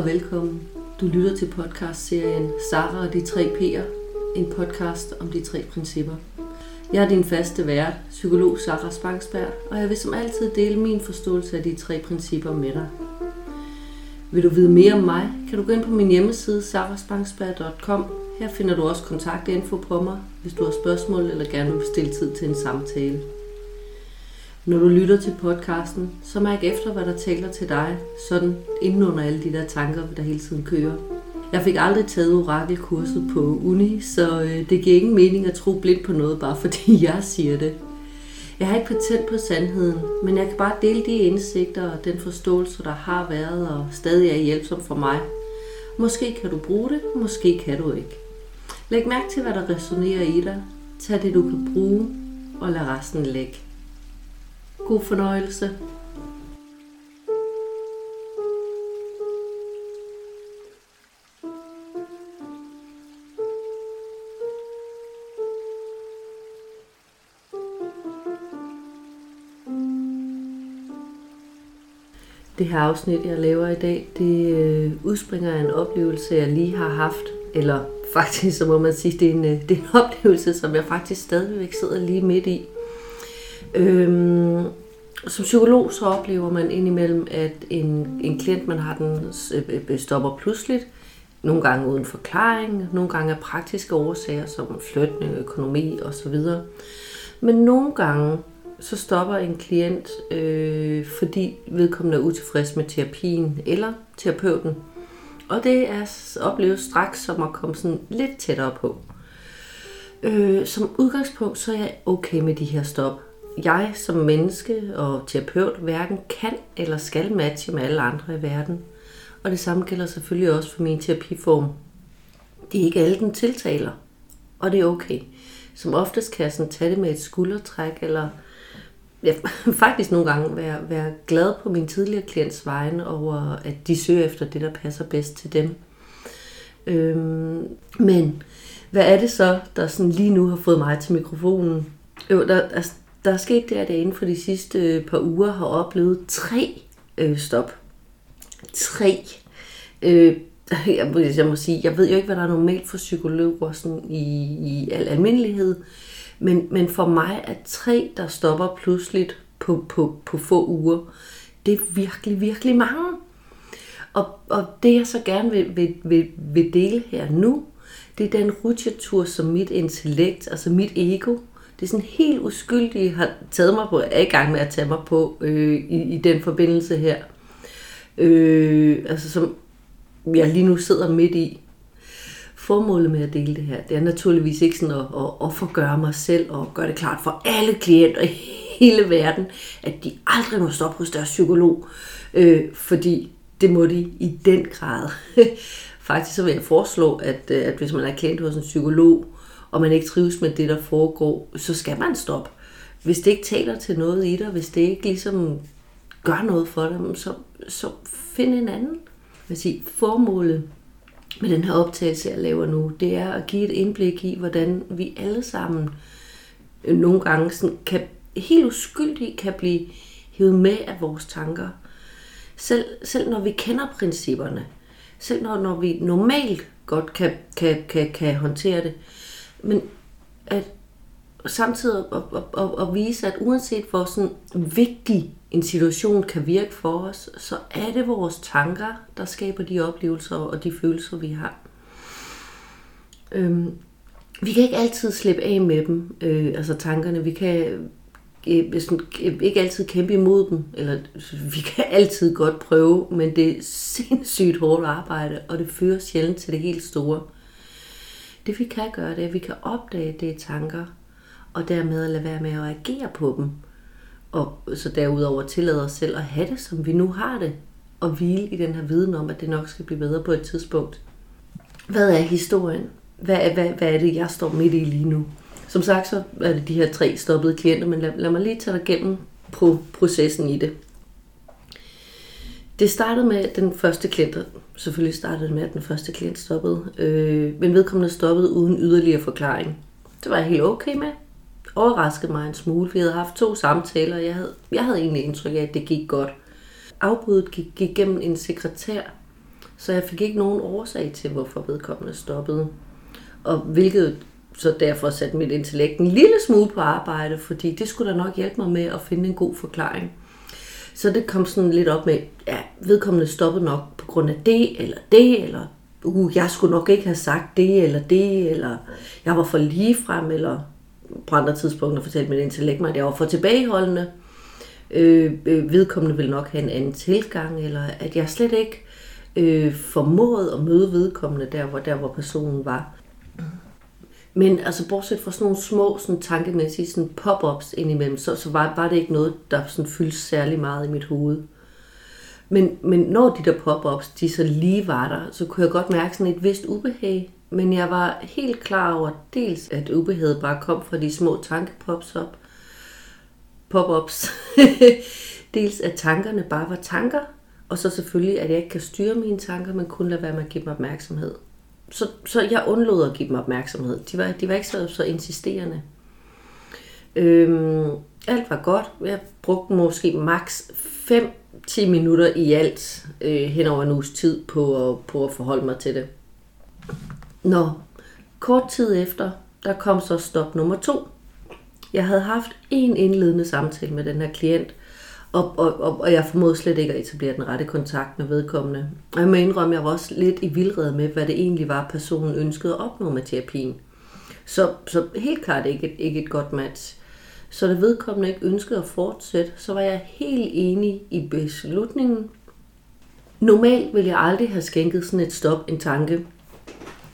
Og velkommen. Du lytter til podcastserien Sara og de tre P'er, en podcast om de tre principper. Jeg er din faste vært, psykolog Sara Spangsberg, og jeg vil som altid dele min forståelse af de tre principper med dig. Vil du vide mere om mig, kan du gå ind på min hjemmeside saraspangsberg.com. Her finder du også kontaktinfo på mig, hvis du har spørgsmål eller gerne vil bestille tid til en samtale. Når du lytter til podcasten, så mærk efter, hvad der taler til dig, sådan inden under alle de der tanker, der hele tiden kører. Jeg fik aldrig taget orakelkurset på uni, så øh, det giver ingen mening at tro blindt på noget, bare fordi jeg siger det. Jeg har ikke patent på sandheden, men jeg kan bare dele de indsigter og den forståelse, der har været og stadig er hjælpsom for mig. Måske kan du bruge det, måske kan du ikke. Læg mærke til, hvad der resonerer i dig. Tag det, du kan bruge, og lad resten ligge. God fornøjelse. Det her afsnit, jeg laver i dag, det øh, udspringer af en oplevelse, jeg lige har haft. Eller faktisk, så må man sige, det er en, øh, det er en oplevelse, som jeg faktisk stadigvæk sidder lige midt i. Øhm, som psykolog så oplever man indimellem, at en, en klient, man har den, øh, øh, øh, stopper pludseligt. Nogle gange uden forklaring, nogle gange af praktiske årsager, som flytning, økonomi osv. Men nogle gange så stopper en klient, øh, fordi vedkommende er utilfreds med terapien eller terapeuten. Og det er oplevet straks som at komme sådan lidt tættere på. Øh, som udgangspunkt så er jeg okay med de her stop. Jeg som menneske og terapeut hverken kan eller skal matche med alle andre i verden. Og det samme gælder selvfølgelig også for min terapiform. Det er ikke alle, den tiltaler. Og det er okay. Som oftest kan jeg sådan tage det med et skuldertræk, eller ja, faktisk nogle gange være, være glad på min tidligere klients vegne over, at de søger efter det, der passer bedst til dem. Øhm, men hvad er det så, der sådan lige nu har fået mig til mikrofonen? Jo, der, altså, der er sket det, at jeg inden for de sidste øh, par uger har oplevet tre øh, stop. Tre. Øh, jeg, må, jeg må sige, jeg ved jo ikke, hvad der er normalt for psykologer sådan i, i al almindelighed. Men, men for mig er tre, der stopper pludseligt på, på, på få uger, det er virkelig, virkelig mange. Og, og det jeg så gerne vil, vil, vil, vil dele her nu, det er den rutsjetur, som mit intellekt, altså mit ego, det er sådan helt uskyldigt, har taget mig på, er i gang med at tage mig på øh, i, i den forbindelse her. Øh, altså som jeg lige nu sidder midt i. Formålet med at dele det her, det er naturligvis ikke sådan at, at offergøre mig selv og gøre det klart for alle klienter i hele verden, at de aldrig må stoppe hos deres psykolog, øh, fordi det må de i den grad. Faktisk så vil jeg foreslå, at, øh, at hvis man er klient hos en psykolog, og man ikke trives med det, der foregår, så skal man stoppe. Hvis det ikke taler til noget i dig, hvis det ikke ligesom gør noget for dig, så, så find en anden. Jeg sige, formålet med den her optagelse, jeg laver nu, det er at give et indblik i, hvordan vi alle sammen øh, nogle gange sådan kan, helt uskyldigt kan blive hævet med af vores tanker. Selv, selv når vi kender principperne, selv når, når vi normalt godt kan, kan, kan, kan håndtere det, men at samtidig at, at, at, at vise, at uanset hvor sådan vigtig en situation kan virke for os, så er det vores tanker, der skaber de oplevelser og de følelser, vi har. Øhm, vi kan ikke altid slippe af med dem, øh, altså tankerne. Vi kan øh, sådan, øh, ikke altid kæmpe imod dem, eller vi kan altid godt prøve, men det er sindssygt hårdt arbejde, og det fører sjældent til det helt store. Det vi kan gøre, det er, at vi kan opdage det tanker, og dermed lade være med at agere på dem. Og så derudover tillade os selv at have det, som vi nu har det, og hvile i den her viden om, at det nok skal blive bedre på et tidspunkt. Hvad er historien? Hvad er, hvad, hvad er det, jeg står midt i lige nu? Som sagt, så er det de her tre stoppede klienter, men lad, lad mig lige tage dig gennem på processen i det. Det startede med den første klient, selvfølgelig startede det med, at den første klient stoppede, øh, men vedkommende stoppede uden yderligere forklaring. Det var jeg helt okay med. Overraskede mig en smule. Vi havde haft to samtaler, og jeg havde, jeg havde egentlig indtryk af, at det gik godt. Afbuddet gik, gik gennem en sekretær, Så jeg fik ikke nogen årsag til, hvorfor vedkommende stoppede. Og hvilket så derfor satte mit intellekt en lille smule på arbejde, fordi det skulle da nok hjælpe mig med at finde en god forklaring. Så det kom sådan lidt op med, ja, vedkommende stoppede nok på grund af det, eller det, eller uh, jeg skulle nok ikke have sagt det, eller det, eller jeg var for ligefrem, eller på andre tidspunkter fortalte mit intellekt mig, at jeg var for tilbageholdende. Øh, øh, vedkommende ville nok have en anden tilgang, eller at jeg slet ikke øh, formåede at møde vedkommende der, hvor, der, hvor personen var. Men altså bortset fra sådan nogle små sådan tankemæssige sådan pop-ups indimellem, så, så var, var det ikke noget, der sådan fyldte særlig meget i mit hoved. Men, men når de der pop-ups, de så lige var der, så kunne jeg godt mærke sådan et vist ubehag. Men jeg var helt klar over dels, at ubehaget bare kom fra de små tankepops op. Pop-ups. dels at tankerne bare var tanker, og så selvfølgelig, at jeg ikke kan styre mine tanker, men kun lade være med at give dem opmærksomhed så, så jeg undlod at give dem opmærksomhed. De var, de var ikke så, så insisterende. Øhm, alt var godt. Jeg brugte måske maks 5-10 minutter i alt øh, hen over en uges tid på at, på at forholde mig til det. Nå, kort tid efter, der kom så stop nummer to. Jeg havde haft en indledende samtale med den her klient, og, og, og, og jeg formåede slet ikke at etablere den rette kontakt med vedkommende. Og jeg må indrømme, at jeg var også lidt i vildrede med, hvad det egentlig var, personen ønskede at opnå med terapien. Så, så helt klart ikke et, ikke et godt match. Så da vedkommende ikke ønskede at fortsætte, så var jeg helt enig i beslutningen. Normalt ville jeg aldrig have skænket sådan et stop en tanke.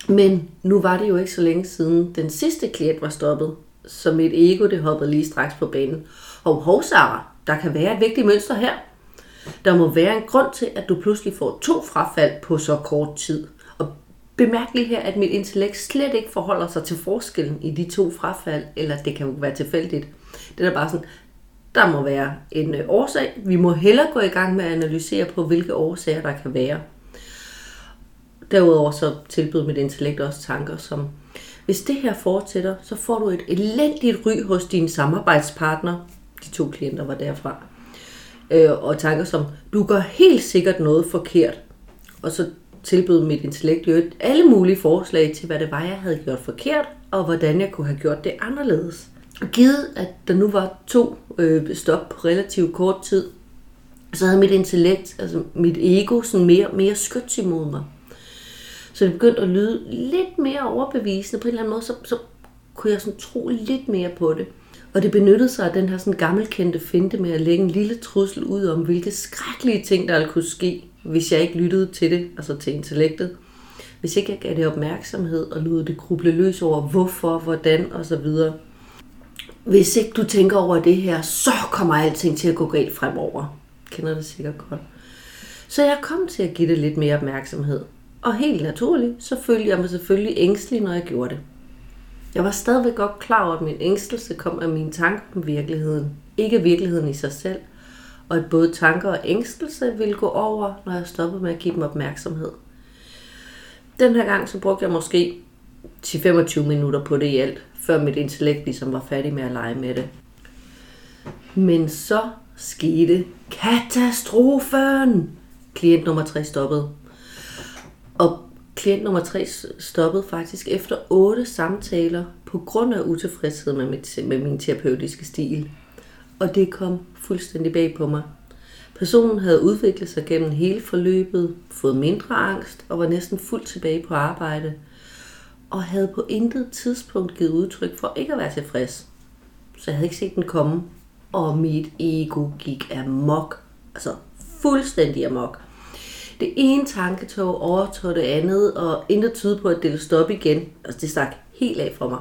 Men nu var det jo ikke så længe siden den sidste klient var stoppet, så mit ego det hoppede lige straks på banen. Og hov, Sarah, der kan være et vigtigt mønster her. Der må være en grund til, at du pludselig får to frafald på så kort tid. Og bemærk lige her, at mit intellekt slet ikke forholder sig til forskellen i de to frafald, eller det kan jo være tilfældigt. Det er bare sådan, der må være en øh, årsag. Vi må hellere gå i gang med at analysere på, hvilke årsager der kan være. Derudover så tilbyder mit intellekt også tanker som, hvis det her fortsætter, så får du et elendigt ry hos din samarbejdspartner, de to klienter var derfra. Øh, og tanker som, du gør helt sikkert noget forkert. Og så tilbød mit intellekt jo alle mulige forslag til, hvad det var, jeg havde gjort forkert, og hvordan jeg kunne have gjort det anderledes. Givet, at der nu var to øh, stop på relativt kort tid, så havde mit intellekt, altså mit ego, sådan mere, mere skyts imod mig. Så det begyndte at lyde lidt mere overbevisende på en eller anden måde, så, så kunne jeg sådan tro lidt mere på det. Og det benyttede sig af den her sådan gammelkendte finte med at lægge en lille trussel ud om, hvilke skrækkelige ting, der kunne ske, hvis jeg ikke lyttede til det, altså til intellektet. Hvis ikke jeg gav det opmærksomhed og lod det gruble løs over hvorfor, hvordan osv. Hvis ikke du tænker over det her, så kommer alting til at gå galt fremover. Kender det sikkert godt. Så jeg kom til at give det lidt mere opmærksomhed. Og helt naturligt, så følte jeg mig selvfølgelig ængstelig, når jeg gjorde det. Jeg var stadigvæk godt klar over, at min ængstelse kom af mine tanker om virkeligheden, ikke virkeligheden i sig selv, og at både tanker og ængstelse ville gå over, når jeg stoppede med at give dem opmærksomhed. Den her gang så brugte jeg måske 10-25 minutter på det i alt, før mit intellekt ligesom var færdig med at lege med det. Men så skete katastrofen. Klient nummer 3 stoppede. Og klient nummer 3 stoppede faktisk efter 8 samtaler på grund af utilfredshed med, mit, med min terapeutiske stil. Og det kom fuldstændig bag på mig. Personen havde udviklet sig gennem hele forløbet, fået mindre angst og var næsten fuldt tilbage på arbejde. Og havde på intet tidspunkt givet udtryk for ikke at være tilfreds. Så jeg havde ikke set den komme. Og mit ego gik amok. Altså fuldstændig amok. Det ene tanketog overtog det andet, og intet tyde på, at det ville stoppe igen. Altså, det stak helt af fra mig.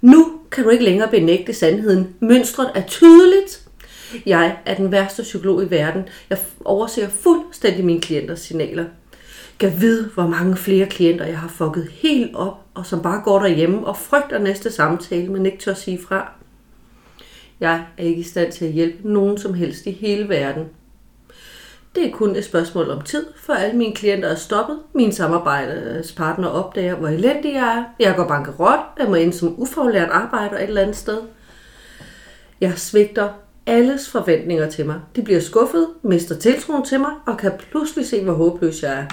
Nu kan du ikke længere benægte sandheden. Mønstret er tydeligt. Jeg er den værste psykolog i verden. Jeg overser fuldstændig mine klienters signaler. Jeg ved, hvor mange flere klienter jeg har fucket helt op, og som bare går derhjemme og frygter næste samtale, men ikke tør sige fra. Jeg er ikke i stand til at hjælpe nogen som helst i hele verden. Det er kun et spørgsmål om tid, for alle mine klienter er stoppet. Min samarbejdspartner opdager, hvor elendig jeg er. Jeg går bankerot. Jeg må ind som ufaglært arbejder et eller andet sted. Jeg svigter alles forventninger til mig. De bliver skuffet, mister tiltroen til mig og kan pludselig se, hvor håbløs jeg er.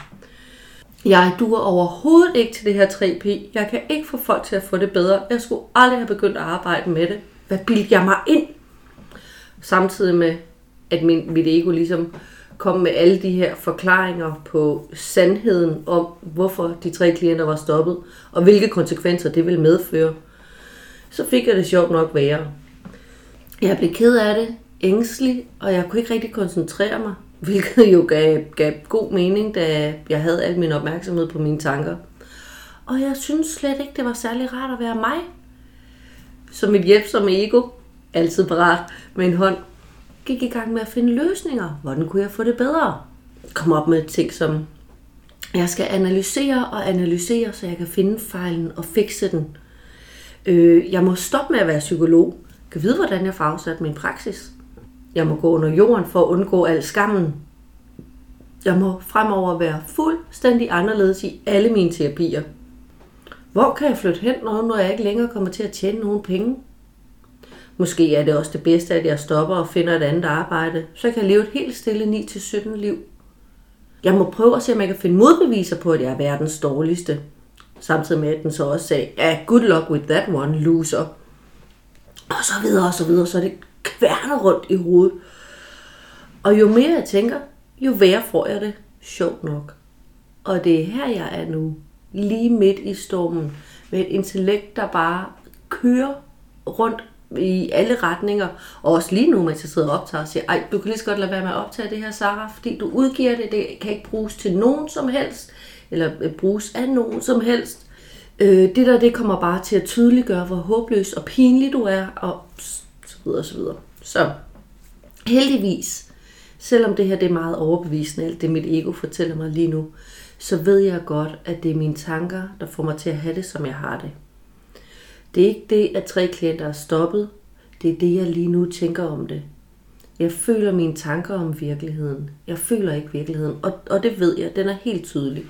Jeg duer overhovedet ikke til det her 3P. Jeg kan ikke få folk til at få det bedre. Jeg skulle aldrig have begyndt at arbejde med det. Hvad bildte jeg mig ind? Samtidig med, at min, mit ego ligesom komme med alle de her forklaringer på sandheden om, hvorfor de tre klienter var stoppet, og hvilke konsekvenser det ville medføre, så fik jeg det sjovt nok værre. Jeg blev ked af det, ængstelig, og jeg kunne ikke rigtig koncentrere mig, hvilket jo gav, gav god mening, da jeg havde al min opmærksomhed på mine tanker. Og jeg synes slet ikke, det var særlig rart at være mig. Så mit hjælpsomme ego, altid parat med en hånd, gik i gang med at finde løsninger. Hvordan kunne jeg få det bedre? Kom op med ting som, jeg skal analysere og analysere, så jeg kan finde fejlen og fikse den. Øh, jeg må stoppe med at være psykolog. Jeg kan vide, hvordan jeg får afsat min praksis. Jeg må gå under jorden for at undgå al skammen. Jeg må fremover være fuldstændig anderledes i alle mine terapier. Hvor kan jeg flytte hen, når jeg ikke længere kommer til at tjene nogen penge? Måske er det også det bedste, at jeg stopper og finder et andet arbejde, så jeg kan leve et helt stille 9-17 liv. Jeg må prøve at se, om jeg kan finde modbeviser på, at jeg er verdens dårligste. Samtidig med, at den så også sagde, ja, good luck with that one, loser. Og så videre, og så videre, så er det kværner rundt i hovedet. Og jo mere jeg tænker, jo værre får jeg det. Sjovt nok. Og det er her, jeg er nu. Lige midt i stormen. Med et intellekt, der bare kører rundt i alle retninger. Og også lige nu, mens jeg sidder og optager og siger, ej, du kan lige så godt lade være med at optage det her, Sarah, fordi du udgiver det, det kan ikke bruges til nogen som helst, eller øh, bruges af nogen som helst. Øh, det der, det kommer bare til at tydeliggøre, hvor håbløs og pinlig du er, og så videre, så videre. Så heldigvis, selvom det her det er meget overbevisende, alt det mit ego fortæller mig lige nu, så ved jeg godt, at det er mine tanker, der får mig til at have det, som jeg har det. Det er ikke det, at tre klienter er stoppet. Det er det, jeg lige nu tænker om det. Jeg føler mine tanker om virkeligheden. Jeg føler ikke virkeligheden, og, og det ved jeg, den er helt tydelig.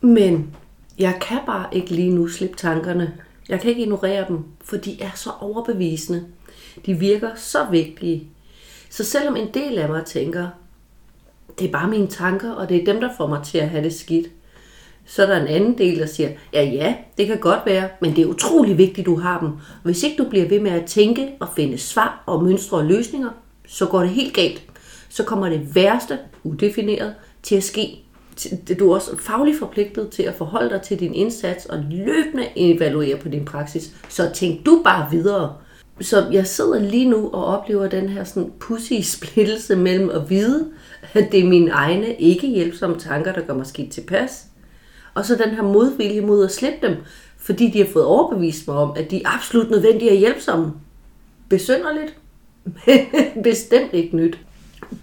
Men jeg kan bare ikke lige nu slippe tankerne. Jeg kan ikke ignorere dem, for de er så overbevisende. De virker så vigtige. Så selvom en del af mig tænker, det er bare mine tanker, og det er dem, der får mig til at have det skidt, så er der en anden del, der siger, ja ja, det kan godt være, men det er utrolig vigtigt, du har dem. Hvis ikke du bliver ved med at tænke og finde svar og mønstre og løsninger, så går det helt galt. Så kommer det værste, udefineret, til at ske. Du er også fagligt forpligtet til at forholde dig til din indsats og løbende evaluere på din praksis. Så tænk du bare videre. Så jeg sidder lige nu og oplever den her sådan pussy splittelse mellem at vide, at det er mine egne ikke hjælpsomme tanker, der gør mig skidt tilpas, og så den her modvilje mod at slippe dem, fordi de har fået overbevist mig om, at de er absolut nødvendige at hjælpsomme. Besynderligt, men bestemt ikke nyt.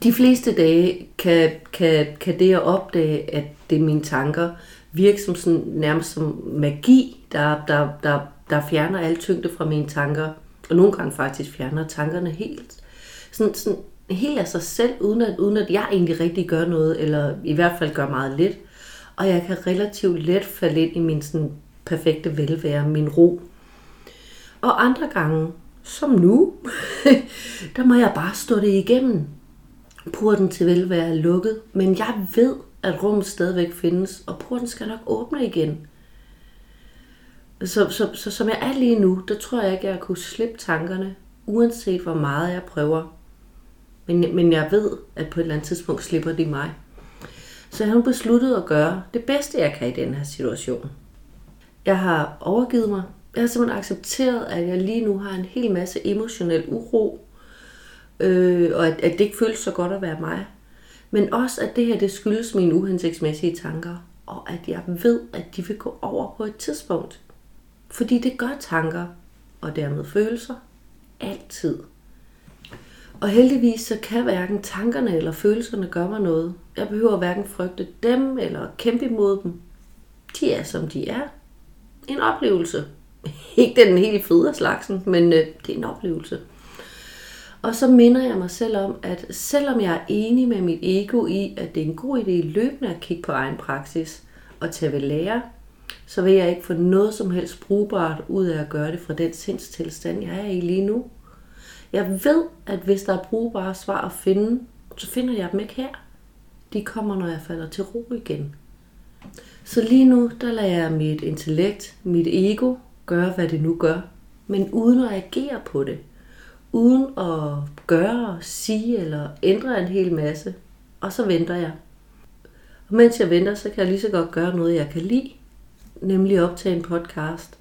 De fleste dage kan, kan, kan det at opdage, at det er mine tanker, virke som sådan, nærmest som magi, der, der, der, der fjerner alle tyngde fra mine tanker, og nogle gange faktisk fjerner tankerne helt. Sådan, sådan helt af sig selv, uden at, uden at jeg egentlig rigtig gør noget, eller i hvert fald gør meget lidt og jeg kan relativt let falde ind i min sådan perfekte velvære, min ro. Og andre gange, som nu, der må jeg bare stå det igennem. Porten til velvære er lukket, men jeg ved, at rummet stadigvæk findes, og porten skal nok åbne igen. Så, så, så som jeg er lige nu, der tror jeg ikke, at jeg kunne slippe tankerne, uanset hvor meget jeg prøver. Men, men jeg ved, at på et eller andet tidspunkt slipper de mig. Så jeg har nu besluttet at gøre det bedste, jeg kan i den her situation. Jeg har overgivet mig. Jeg har simpelthen accepteret, at jeg lige nu har en hel masse emotionel uro, øh, og at, at det ikke føles så godt at være mig. Men også, at det her det skyldes mine uhensigtsmæssige tanker, og at jeg ved, at de vil gå over på et tidspunkt. Fordi det gør tanker, og dermed følelser, altid. Og heldigvis så kan hverken tankerne eller følelserne gøre mig noget. Jeg behøver hverken frygte dem eller kæmpe imod dem. De er som de er. En oplevelse. Ikke den helt fede slagsen, men øh, det er en oplevelse. Og så minder jeg mig selv om, at selvom jeg er enig med mit ego i, at det er en god idé løbende at kigge på egen praksis og tage ved lære, så vil jeg ikke få noget som helst brugbart ud af at gøre det fra den sindstilstand, jeg er i lige nu. Jeg ved, at hvis der er brugbare svar at finde, så finder jeg dem ikke her. De kommer, når jeg falder til ro igen. Så lige nu, der lader jeg mit intellekt, mit ego, gøre hvad det nu gør, men uden at agere på det. Uden at gøre, sige eller ændre en hel masse. Og så venter jeg. Og mens jeg venter, så kan jeg lige så godt gøre noget, jeg kan lide. Nemlig optage en podcast.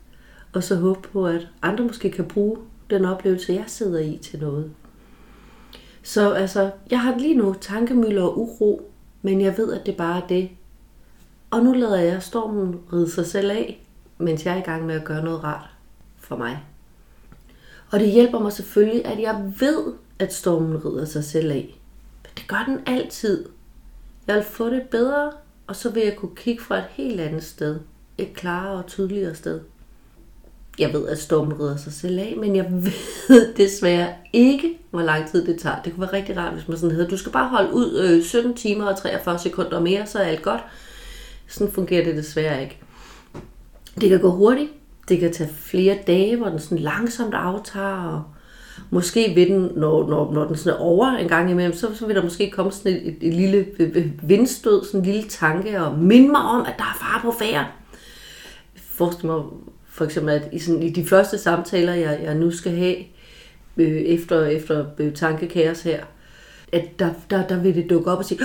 Og så håbe på, at andre måske kan bruge den oplevelse, jeg sidder i til noget. Så altså, jeg har lige nu tankemøller og uro, men jeg ved, at det bare er det. Og nu lader jeg stormen ride sig selv af, mens jeg er i gang med at gøre noget rart for mig. Og det hjælper mig selvfølgelig, at jeg ved, at stormen rider sig selv af. Det gør den altid. Jeg vil få det bedre, og så vil jeg kunne kigge fra et helt andet sted. Et klarere og tydeligere sted. Jeg ved, at stormen rydder sig selv af, men jeg ved desværre ikke, hvor lang tid det tager. Det kunne være rigtig rart, hvis man sådan hedder, du skal bare holde ud øh, 17 timer og 43 sekunder mere, så er alt godt. Sådan fungerer det desværre ikke. Det kan gå hurtigt. Det kan tage flere dage, hvor den sådan langsomt aftager, og måske vil den, når, når, når den sådan er over en gang imellem, så, så vil der måske komme sådan et, et, et lille vindstød, sådan en lille tanke, og minde mig om, at der er far på færd. Forestil mig for eksempel, at i, sådan, i de første samtaler, jeg, jeg nu skal have, øh, efter, efter øh, tankekaos her, at der, der, der vil det dukke op og sige,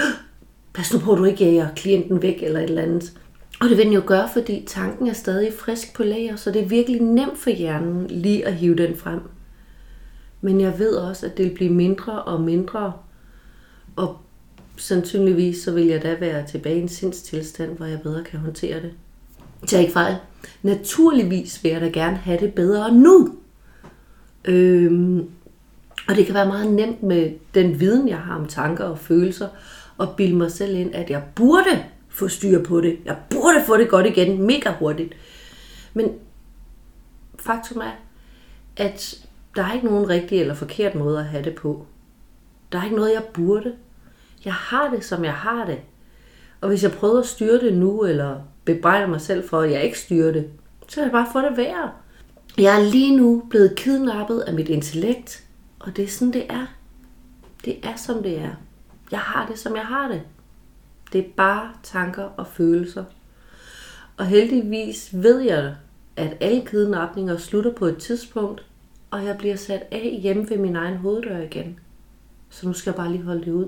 pas nu på, at du ikke jager klienten væk, eller et eller andet. Og det vil den jo gøre, fordi tanken er stadig frisk på lager, så det er virkelig nemt for hjernen lige at hive den frem. Men jeg ved også, at det vil blive mindre og mindre, og sandsynligvis så vil jeg da være tilbage i en sindstilstand, hvor jeg bedre kan håndtere det. Tag ikke fejl. Naturligvis vil jeg da gerne have det bedre nu. Øhm, og det kan være meget nemt med den viden, jeg har om tanker og følelser, og bilde mig selv ind, at jeg burde få styr på det. Jeg burde få det godt igen, mega hurtigt. Men faktum er, at der er ikke nogen rigtig eller forkert måde at have det på. Der er ikke noget, jeg burde. Jeg har det, som jeg har det. Og hvis jeg prøver at styre det nu, eller bebrejder mig selv for, at jeg ikke styrer det, så kan jeg bare få det værre. Jeg er lige nu blevet kidnappet af mit intellekt, og det er sådan, det er. Det er, som det er. Jeg har det, som jeg har det. Det er bare tanker og følelser. Og heldigvis ved jeg, at alle kidnapninger slutter på et tidspunkt, og jeg bliver sat af hjemme ved min egen hoveddør igen. Så nu skal jeg bare lige holde det ud.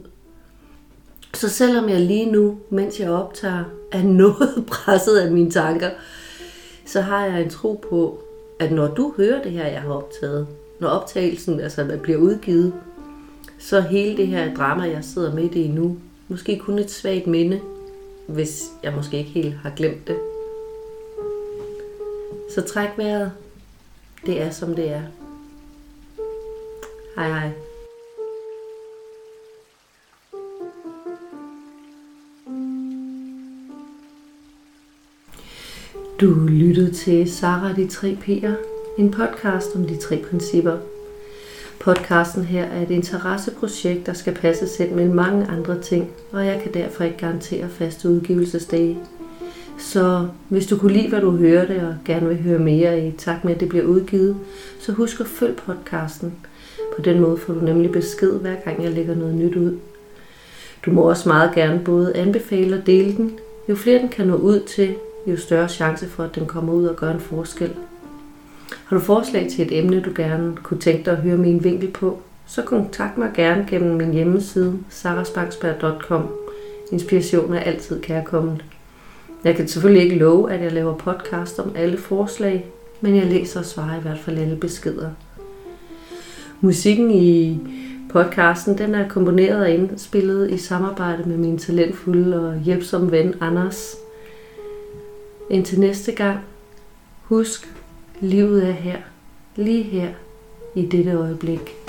Så selvom jeg lige nu, mens jeg optager, er noget presset af mine tanker, så har jeg en tro på, at når du hører det her, jeg har optaget, når optagelsen altså, bliver udgivet, så hele det her drama, jeg sidder midt i nu, måske kun et svagt minde, hvis jeg måske ikke helt har glemt det. Så træk vejret. Det er som det er. Hej hej. Du lyttede til Sara de tre P'er, en podcast om de tre principper. Podcasten her er et interesseprojekt, der skal passe selv med mange andre ting, og jeg kan derfor ikke garantere faste udgivelsesdage. Så hvis du kunne lide, hvad du hørte, og gerne vil høre mere i takt med, at det bliver udgivet, så husk at følge podcasten. På den måde får du nemlig besked, hver gang jeg lægger noget nyt ud. Du må også meget gerne både anbefale og dele den. Jo flere den kan nå ud til, jo større chance for, at den kommer ud og gør en forskel. Har du forslag til et emne, du gerne kunne tænke dig at høre min vinkel på, så kontakt mig gerne gennem min hjemmeside sarasbangsberg.com. Inspiration er altid kærkommen. Jeg kan selvfølgelig ikke love, at jeg laver podcast om alle forslag, men jeg læser og svarer i hvert fald alle beskeder. Musikken i podcasten den er komponeret og indspillet i samarbejde med min talentfulde og hjælpsomme ven Anders. Indtil næste gang, husk, livet er her, lige her, i dette øjeblik.